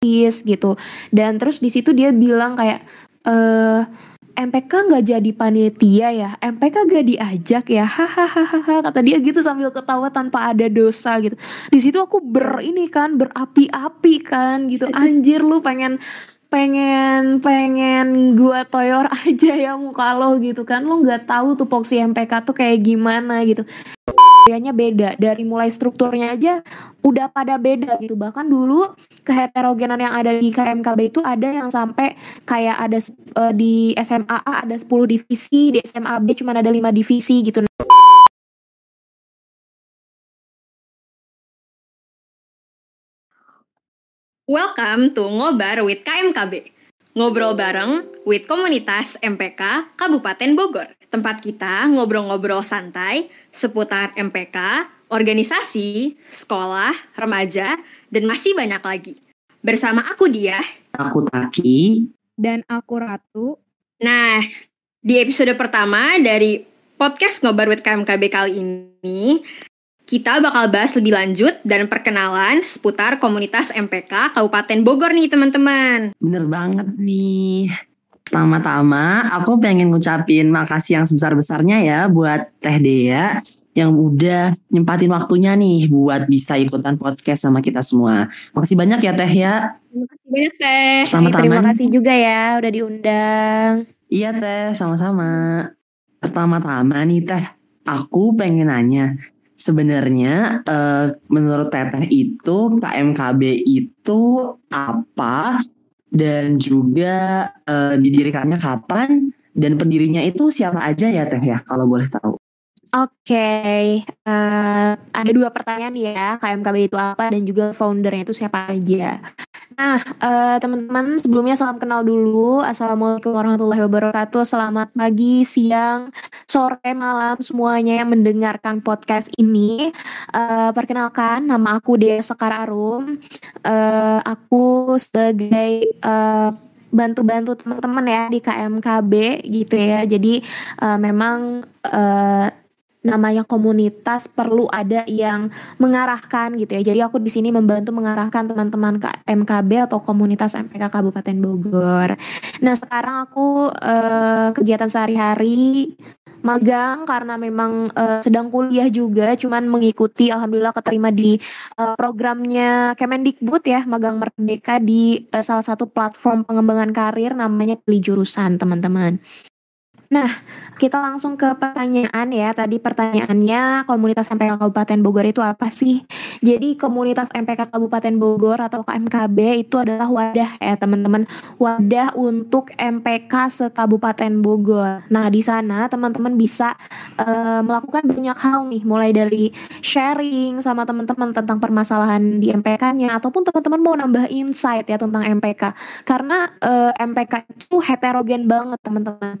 gitu. Dan terus di situ dia bilang kayak eh MPK nggak jadi panitia ya MPK gak diajak ya hahaha kata dia gitu sambil ketawa tanpa ada dosa gitu. Di situ aku ber ini kan berapi-api kan gitu. Anjir lu pengen pengen pengen gua toyor aja ya muka lo gitu kan. Lo nggak tahu tuh poksi MPK tuh kayak gimana gitu. Kayaknya beda. Dari mulai strukturnya aja udah pada beda gitu. Bahkan dulu keheterogenan yang ada di KMKB itu ada yang sampai kayak ada uh, di SMA A ada 10 divisi di SMA B cuma ada 5 divisi gitu Welcome to Ngobar with KMKB. Ngobrol bareng with komunitas MPK Kabupaten Bogor. Tempat kita ngobrol-ngobrol santai seputar MPK, organisasi, sekolah, remaja, dan masih banyak lagi. Bersama aku dia, aku Taki, dan aku Ratu. Nah, di episode pertama dari podcast Ngobar with KMKB kali ini, kita bakal bahas lebih lanjut dan perkenalan seputar komunitas MPK Kabupaten Bogor nih teman-teman. Bener banget nih. Pertama-tama aku pengen ngucapin makasih yang sebesar-besarnya ya buat Teh Dea yang udah nyempatin waktunya nih buat bisa ikutan podcast sama kita semua. Makasih banyak ya Teh ya. Terima kasih banyak Teh. Pertama-tama Terima kasih juga ya udah diundang. Iya Teh, sama-sama. Pertama-tama nih Teh, aku pengen nanya, sebenarnya uh, menurut Teteh itu KMKB itu apa dan juga uh, didirikannya kapan dan pendirinya itu siapa aja ya Teh ya kalau boleh tahu. Oke, okay. uh, eh, ada dua pertanyaan ya, KMKB itu apa dan juga foundernya itu siapa aja. Nah, uh, teman-teman sebelumnya salam kenal dulu. Assalamualaikum warahmatullahi wabarakatuh. Selamat pagi, siang, sore, malam semuanya yang mendengarkan podcast ini. Uh, perkenalkan, nama aku Dea Sekar Arum. Uh, aku sebagai uh, bantu-bantu teman-teman ya di KMKB gitu ya. Jadi uh, memang uh, namanya komunitas perlu ada yang mengarahkan gitu ya. Jadi aku di sini membantu mengarahkan teman-teman ke MKB atau komunitas MPK Kabupaten Bogor. Nah, sekarang aku uh, kegiatan sehari-hari magang karena memang uh, sedang kuliah juga cuman mengikuti alhamdulillah keterima di uh, programnya Kemendikbud ya magang merdeka di uh, salah satu platform pengembangan karir namanya pilih jurusan teman-teman Nah, kita langsung ke pertanyaan ya. Tadi pertanyaannya komunitas MPK Kabupaten Bogor itu apa sih? Jadi komunitas MPK Kabupaten Bogor atau KMKB itu adalah wadah ya teman-teman, wadah untuk MPK se-Kabupaten Bogor. Nah, di sana teman-teman bisa uh, melakukan banyak hal nih, mulai dari sharing sama teman-teman tentang permasalahan di MPK-nya ataupun teman-teman mau nambah insight ya tentang MPK. Karena uh, eh, MPK itu heterogen banget, teman-teman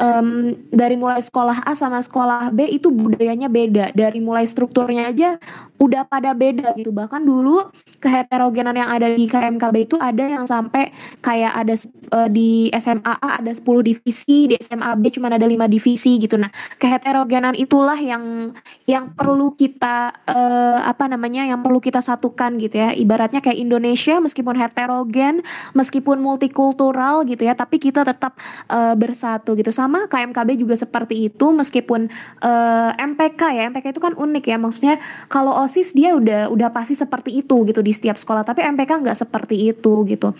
um, dari mulai sekolah A sama sekolah B itu budayanya beda. Dari mulai strukturnya aja udah pada beda gitu. Bahkan dulu keheterogenan yang ada di KMKB itu ada yang sampai kayak ada uh, di SMA A ada 10 divisi di SMA B cuma ada 5 divisi gitu. Nah keheterogenan itulah yang yang perlu kita uh, apa namanya yang perlu kita satukan gitu ya. Ibaratnya kayak Indonesia meskipun heterogen meskipun multikultural gitu ya tapi kita tetap uh, bersatu gitu. Sama KMKB juga seperti itu meskipun uh, MPK ya. MPK itu kan unik ya. Maksudnya kalau OSIS dia udah udah pasti seperti itu gitu di setiap sekolah. Tapi MPK nggak seperti itu gitu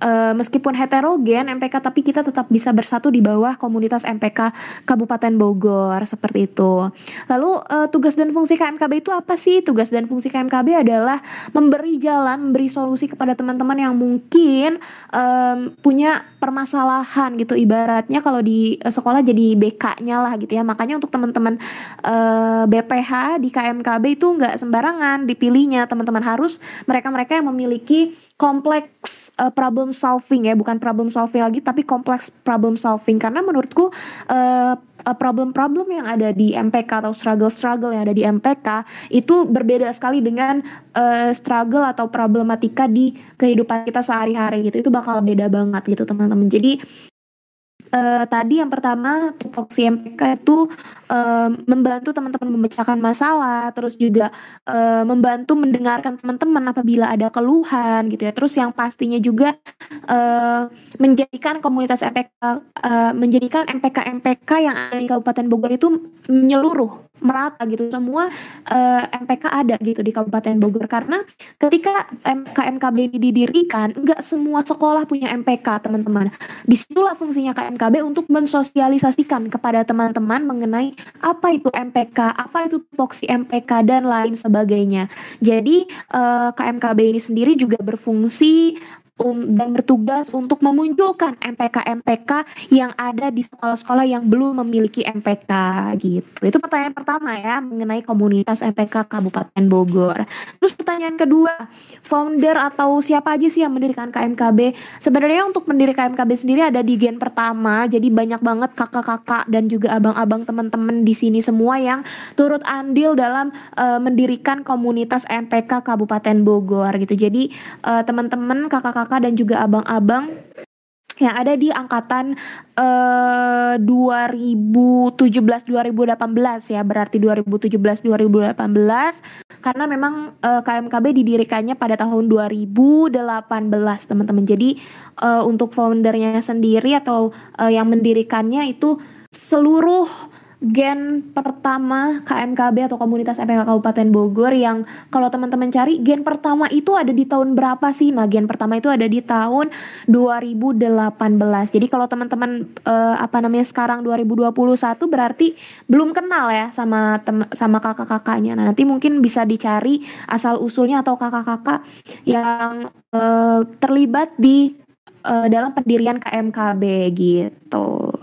uh, meskipun heterogen MPK tapi kita tetap bisa bersatu di bawah komunitas MPK Kabupaten Bogor seperti itu. Lalu uh, tugas dan fungsi KMKB itu apa sih? Tugas dan fungsi KMKB adalah memberi jalan, memberi solusi kepada teman-teman yang mungkin um, punya permasalahan gitu. Ibaratnya kalau di uh, sekolah jadi BK-nya lah gitu ya. Makanya untuk teman-teman uh, BPH di KMKB itu nggak sembarangan dipilihnya. Teman-teman harus mereka-mereka yang memiliki kompleks uh, problem solving ya bukan problem solving lagi tapi kompleks problem solving. Karena menurutku uh, problem-problem yang ada di MPK atau struggle-struggle yang ada di MPK itu berbeda sekali dengan uh, struggle atau problematika di kehidupan kita sehari-hari gitu. Itu bakal beda banget gitu teman-teman. Jadi uh, tadi yang pertama tupoksi MPK itu uh, membantu teman-teman memecahkan masalah, terus juga uh, membantu mendengarkan teman-teman apabila ada keluhan gitu ya. Terus yang pastinya juga uh, menjadikan komunitas MPK uh, menjadikan MPK MPK yang ada di Kabupaten Bogor itu menyeluruh merata gitu. Semua uh, MPK ada gitu di Kabupaten Bogor. Karena ketika KMKB ini didirikan nggak semua sekolah punya MPK teman-teman. Di situlah fungsinya KMKB untuk mensosialisasikan kepada teman-teman mengenai apa itu MPK apa itu tupoksi MPK dan lain sebagainya. Jadi uh, eh, KMKB ini sendiri juga berfungsi um, dan bertugas untuk memunculkan MPK-MPK yang ada di sekolah-sekolah yang belum memiliki MPK gitu. Itu pertanyaan pertama ya mengenai komunitas MPK Kabupaten Bogor. Terus pertanyaan kedua, founder atau siapa aja sih yang mendirikan KMKB? Sebenarnya untuk mendirikan KMKB sendiri ada di gen pertama, jadi banyak banget kakak-kakak dan juga abang-abang teman-teman di sini semua yang turut andil dalam uh, mendirikan komunitas MPK Kabupaten Bogor gitu. Jadi uh, teman-teman kakak-kakak kakak dan juga abang-abang yang ada di angkatan uh, 2017-2018 ya. Berarti 2017-2018 karena memang eh, KMKB didirikannya pada tahun 2018 teman-teman. Jadi uh, untuk foundernya sendiri atau uh, yang mendirikannya itu seluruh gen pertama KMKB atau komunitas MPK Kabupaten Bogor yang kalau teman-teman cari gen pertama itu ada di tahun berapa sih? Nah, gen pertama itu ada di tahun 2018. Jadi kalau teman-teman uh, apa namanya sekarang 2021 berarti belum kenal ya sama tem sama kakak-kakaknya. Nah, nanti mungkin bisa dicari asal usulnya atau kakak-kakak yang uh, terlibat di uh, dalam pendirian KMKB gitu.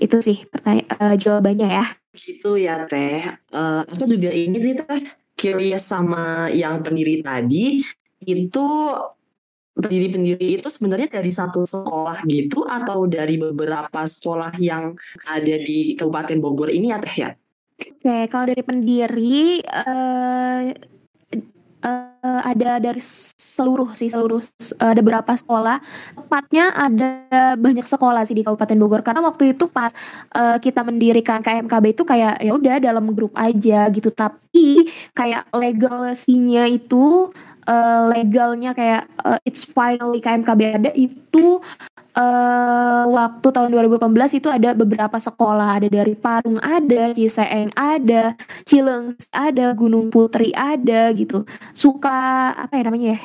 Itu sih pertanyaan uh, jawabannya ya. Gitu ya Teh. Uh, aku juga ini nih Teh curious sama yang pendiri tadi itu pendiri-pendiri itu sebenarnya dari satu sekolah gitu atau dari beberapa sekolah yang ada di Kabupaten Bogor ini ya Teh ya? Oke, kalau dari pendiri uh, uh, ada dari seluruh sih seluruh uh, ada beberapa sekolah. Tepatnya ada banyak sekolah sih di Kabupaten Bogor. Karena waktu itu pas uh, kita mendirikan KMKB itu kayak ya udah dalam grup aja gitu. Tapi kayak legalsinya itu uh, legalnya kayak uh, it's finally KMKB ada itu uh, waktu tahun 2018 itu ada beberapa sekolah, ada dari Parung ada, Ciseeng ada, Cilengsi ada, Gunung Putri ada gitu. Suka apa ya namanya ya?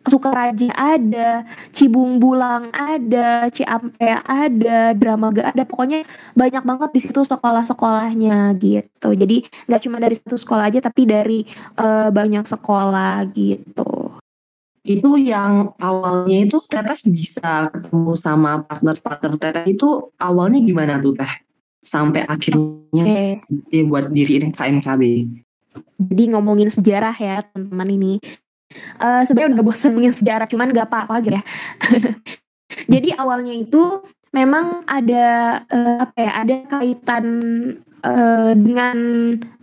Sukaraja ada, Cibung Bulang ada, Ciampe ada, Dramaga ada, pokoknya banyak banget di situ sekolah-sekolahnya gitu. Jadi nggak cuma dari satu sekolah aja, tapi dari uh, banyak sekolah gitu itu yang awalnya itu teteh bisa ketemu sama partner-partner teteh itu awalnya gimana tuh teh sampai akhirnya okay. dia buat diri KMKB. Jadi ngomongin sejarah ya teman-teman ini. Uh, Sebenarnya udah bosan ngomongin sejarah, cuman gak apa-apa aja ya. Jadi awalnya itu memang ada uh, apa ya, ada kaitan uh, dengan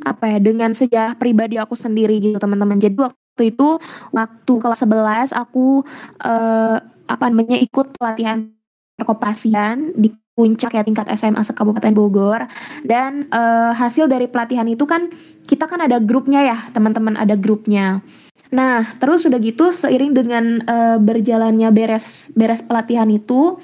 apa ya, dengan sejarah pribadi aku sendiri gitu teman-teman. Jadi waktu itu waktu kelas 11 aku uh, apa namanya ikut pelatihan perkopasian di puncak ya tingkat SMA sekabupaten Bogor dan uh, hasil dari pelatihan itu kan kita kan ada grupnya ya teman-teman ada grupnya nah terus sudah gitu seiring dengan uh, berjalannya beres beres pelatihan itu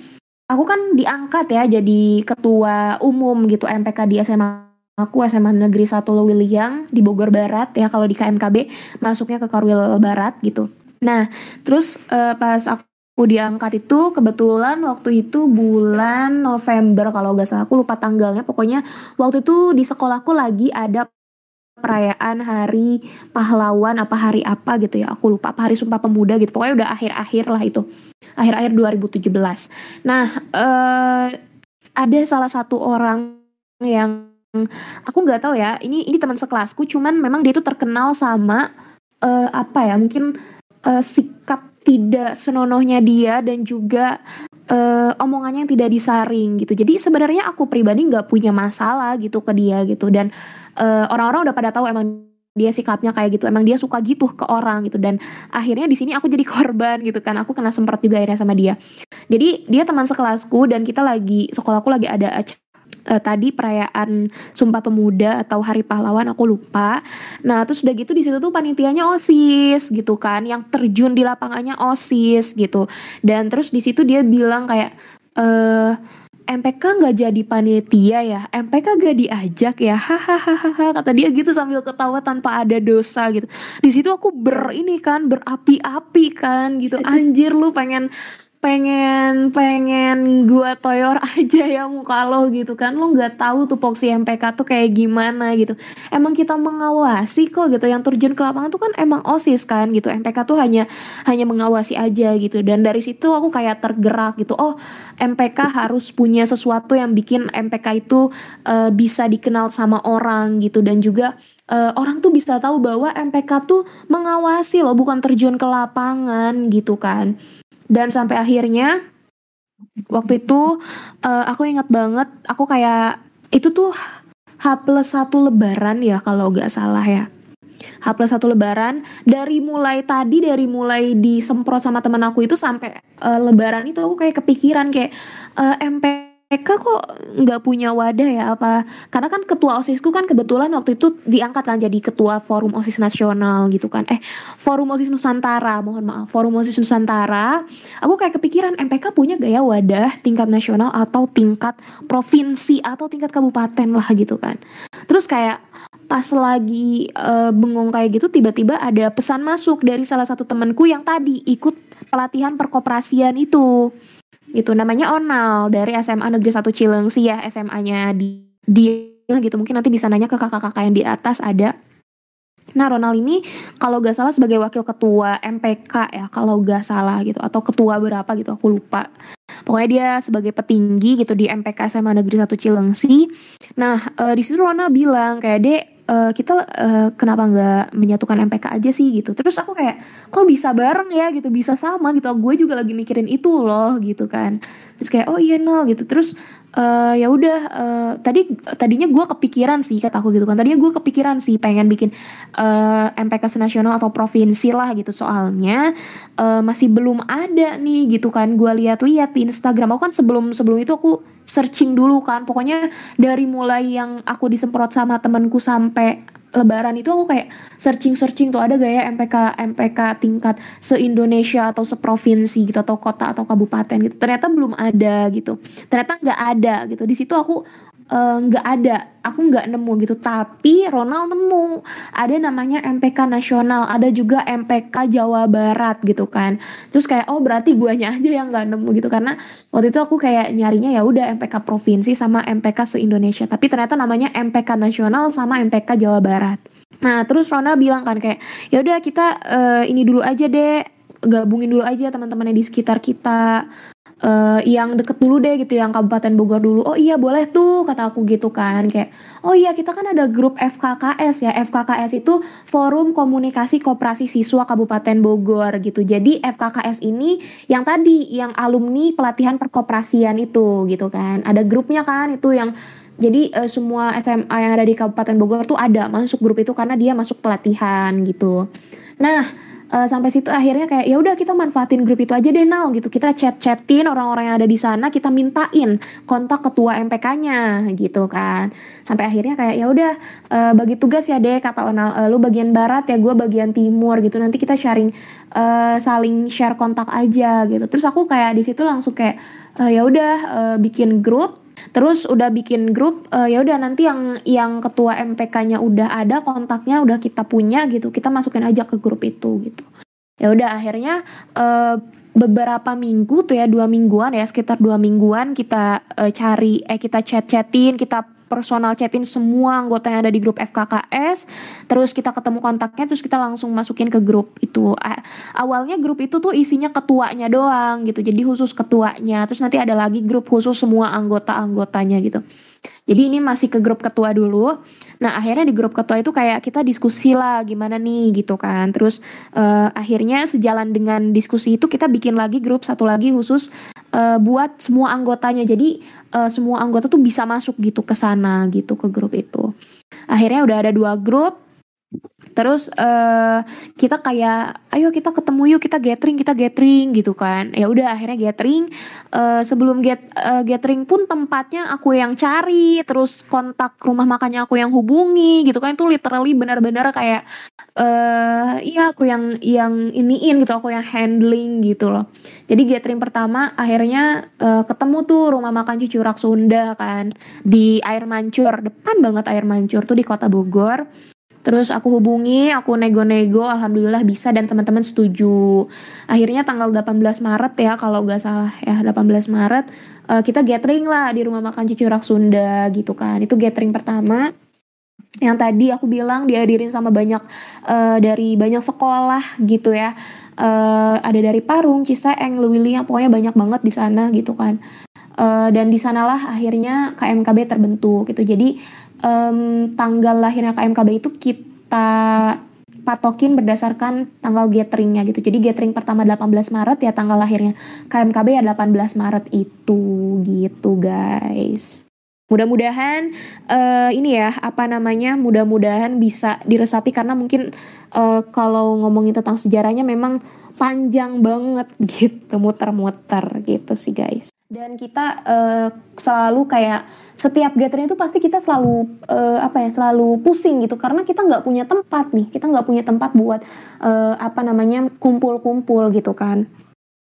aku kan diangkat ya jadi ketua umum gitu MPK di SMA Aku SMA Negeri 1 Lewiliang di Bogor Barat ya kalau di KMKB masuknya ke Korwil Barat gitu. Nah, terus uh, pas aku diangkat itu kebetulan waktu itu bulan November kalau nggak salah. Aku lupa tanggalnya. Pokoknya waktu itu di sekolahku lagi ada perayaan hari pahlawan apa hari apa gitu ya. Aku lupa apa hari sumpah pemuda gitu. Pokoknya udah akhir-akhir lah itu. Akhir-akhir 2017 nah eh, ada salah satu orang yang aku nggak tahu ya. Ini ini teman sekelasku cuman memang dia itu terkenal sama uh, apa ya mungkin uh, sikap tidak senonohnya dia dan juga uh, omongannya yang tidak disaring gitu. Jadi sebenarnya aku pribadi nggak punya masalah gitu ke dia gitu. Dan orang orang-orang udah pada tahu emang dia sikapnya kayak gitu. Emang dia suka gitu ke orang gitu. Dan akhirnya di sini aku jadi korban gitu kan. Aku kena semprot juga akhirnya sama dia. Jadi dia teman sekelasku dan kita lagi sekolahku lagi ada acara uh, tadi perayaan Sumpah Pemuda atau Hari Pahlawan aku lupa. Nah, terus udah gitu di situ tuh panitianya OSIS gitu kan, yang terjun di lapangannya OSIS gitu. Dan terus di situ dia bilang kayak eh MPK nggak jadi panitia ya, MPK gak diajak ya, hahaha kata dia gitu sambil ketawa tanpa ada dosa gitu. Di situ aku ber ini kan berapi-api kan gitu, anjir lu pengen pengen pengen gua toyor aja ya muka lo gitu kan. Lo nggak tahu tuh poksi MPK tuh kayak gimana gitu. Emang kita mengawasi kok gitu. Yang terjun ke lapangan tuh kan emang osis kan gitu. MPK tuh hanya hanya mengawasi aja gitu. Dan dari situ aku kayak tergerak gitu. Oh MPK harus punya sesuatu yang bikin MPK itu uh, bisa dikenal sama orang gitu. Dan juga uh, orang tuh bisa tahu bahwa MPK tuh mengawasi loh bukan terjun ke lapangan gitu kan dan sampai akhirnya waktu itu uh, aku ingat banget aku kayak itu tuh H plus satu lebaran ya kalau nggak salah ya. H plus satu lebaran. Dari mulai tadi dari mulai disemprot sama teman aku itu sampai uh, lebaran itu aku kayak kepikiran kayak uh, MP Eka kok nggak punya wadah ya apa? Karena kan ketua osisku kan kebetulan waktu itu diangkat kan jadi ketua forum osis nasional gitu kan. Eh forum osis nusantara mohon maaf forum osis nusantara. Aku kayak kepikiran MPK punya gaya wadah tingkat nasional atau tingkat provinsi atau tingkat kabupaten lah gitu kan. Terus kayak pas lagi uh, bengong kayak gitu tiba-tiba ada pesan masuk dari salah satu temanku yang tadi ikut pelatihan perkoperasian itu itu namanya Onal dari SMA Negeri 1 Cilengsi ya SMA-nya di dia gitu mungkin nanti bisa nanya ke kakak-kakak yang di atas ada Nah Ronald ini kalau gak salah sebagai wakil ketua MPK ya kalau gak salah gitu atau ketua berapa gitu aku lupa. Pokoknya dia sebagai petinggi gitu di MPK SMA Negeri 1 Cilengsi. Nah e, di situ Ronald bilang kayak dek uh, kita uh, kenapa nggak menyatukan MPK aja sih gitu. Terus aku kayak kok bisa bareng ya gitu. Bisa sama gitu. Gue juga lagi mikirin itu loh gitu kan terus kayak oh iya nol gitu. Terus uh, ya udah uh, tadi tadinya gue kepikiran sih kata aku gitu kan. Tadinya gue kepikiran sih pengen bikin uh, MPK senasional atau provinsi lah gitu. Soalnya uh, masih belum ada nih gitu kan gue lihat-lihat di Instagram. Aku kan sebelum sebelum itu aku searching dulu kan. Pokoknya dari mulai yang aku disemprot sama temenku sampai lebaran itu aku kayak searching searching tuh ada gak ya MPK MPK tingkat se Indonesia atau seprovinsi gitu atau kota atau kabupaten gitu. Ternyata belum ada gitu. Ternyata nggak ada gitu. Di situ aku nggak uh, ada. Aku nggak nemu gitu. Tapi Ronald nemu. Ada namanya MPK nasional. Ada juga MPK Jawa Barat gitu kan. Terus kayak oh berarti guanya aja yang nggak nemu gitu. Karena waktu itu aku kayak nyarinya ya udah MPK provinsi sama MPK se Indonesia tapi ternyata namanya MPK nasional sama MPK Jawa Barat. Nah terus Ronald bilang kan kayak ya udah kita uh, ini dulu aja deh. Gabungin dulu aja teman-teman yang di sekitar kita uh, yang deket dulu deh gitu yang Kabupaten Bogor dulu. Oh iya boleh tuh kata aku gitu kan. Kayak oh iya kita kan ada grup FKKS ya. FKKS itu Forum Komunikasi Koperasi Siswa Kabupaten Bogor gitu. Jadi FKKS ini yang tadi yang alumni pelatihan perkoperasian itu gitu kan. Ada grupnya kan itu yang jadi uh, semua SMA yang ada di Kabupaten Bogor tuh ada masuk grup itu karena dia masuk pelatihan gitu. Nah uh, sampai situ akhirnya kayak ya udah kita manfaatin grup itu aja deh Nal gitu. Kita chat chatin orang-orang yang ada di sana kita mintain kontak ketua MPK-nya gitu kan. Sampai akhirnya kayak ya udah uh, bagi tugas ya deh kata Onal. Uh, lu bagian barat ya gue bagian timur gitu. Nanti kita sharing uh, saling share kontak aja gitu. Terus aku kayak di situ langsung kayak uh, ya udah uh, bikin grup Terus udah bikin grup, uh, ya udah nanti yang yang ketua MPK-nya udah ada kontaknya udah kita punya gitu, kita masukin aja ke grup itu gitu. Ya udah akhirnya uh, beberapa minggu tuh ya dua mingguan ya sekitar dua mingguan kita uh, cari eh kita chat chatin kita personal chatin semua anggota yang ada di grup FKKS terus kita ketemu kontaknya terus kita langsung masukin ke grup itu. Awalnya grup itu tuh isinya ketuanya doang gitu. Jadi khusus ketuanya. Terus nanti ada lagi grup khusus semua anggota-anggotanya gitu. Jadi ini masih ke grup ketua dulu. Nah akhirnya di grup ketua itu kayak kita diskusi lah gimana nih gitu kan. Terus uh, akhirnya sejalan dengan diskusi itu kita bikin lagi grup satu lagi khusus uh, buat semua anggotanya. Jadi uh, semua anggota tuh bisa masuk gitu ke sana gitu ke grup itu. Akhirnya udah ada dua grup Terus uh, kita kayak ayo kita ketemu yuk kita gathering kita gathering gitu kan. Ya udah akhirnya gathering. Uh, sebelum get uh, gathering pun tempatnya aku yang cari, terus kontak rumah makannya aku yang hubungi gitu kan. Itu literally benar-benar kayak uh, iya aku yang yang iniin gitu, aku yang handling gitu loh. Jadi gathering pertama akhirnya uh, ketemu tuh rumah makan Cucurak Sunda kan di Air Mancur, depan banget Air Mancur tuh di Kota Bogor Terus aku hubungi, aku nego-nego, alhamdulillah bisa dan teman-teman setuju. Akhirnya tanggal 18 Maret ya kalau nggak salah ya 18 Maret uh, kita gathering lah di rumah makan Cicurak Sunda gitu kan. Itu gathering pertama yang tadi aku bilang dihadirin sama banyak uh, dari banyak sekolah gitu ya. Uh, ada dari Parung, Ciseeng, Lewili yang pokoknya banyak banget di sana gitu kan. Uh, dan di sanalah akhirnya KMKB terbentuk gitu. Jadi um, tanggal lahirnya KMKB itu kita patokin berdasarkan tanggal gatheringnya gitu. Jadi gathering pertama 18 Maret ya tanggal lahirnya KMKB ya 18 Maret itu gitu guys. Mudah-mudahan uh, ini ya apa namanya mudah-mudahan bisa diresapi karena mungkin uh, kalau ngomongin tentang sejarahnya memang panjang banget gitu muter-muter gitu sih guys dan kita uh, selalu kayak setiap gathering itu pasti kita selalu uh, apa ya selalu pusing gitu. Karena kita nggak punya tempat nih. Kita nggak punya tempat buat uh, apa namanya kumpul-kumpul gitu kan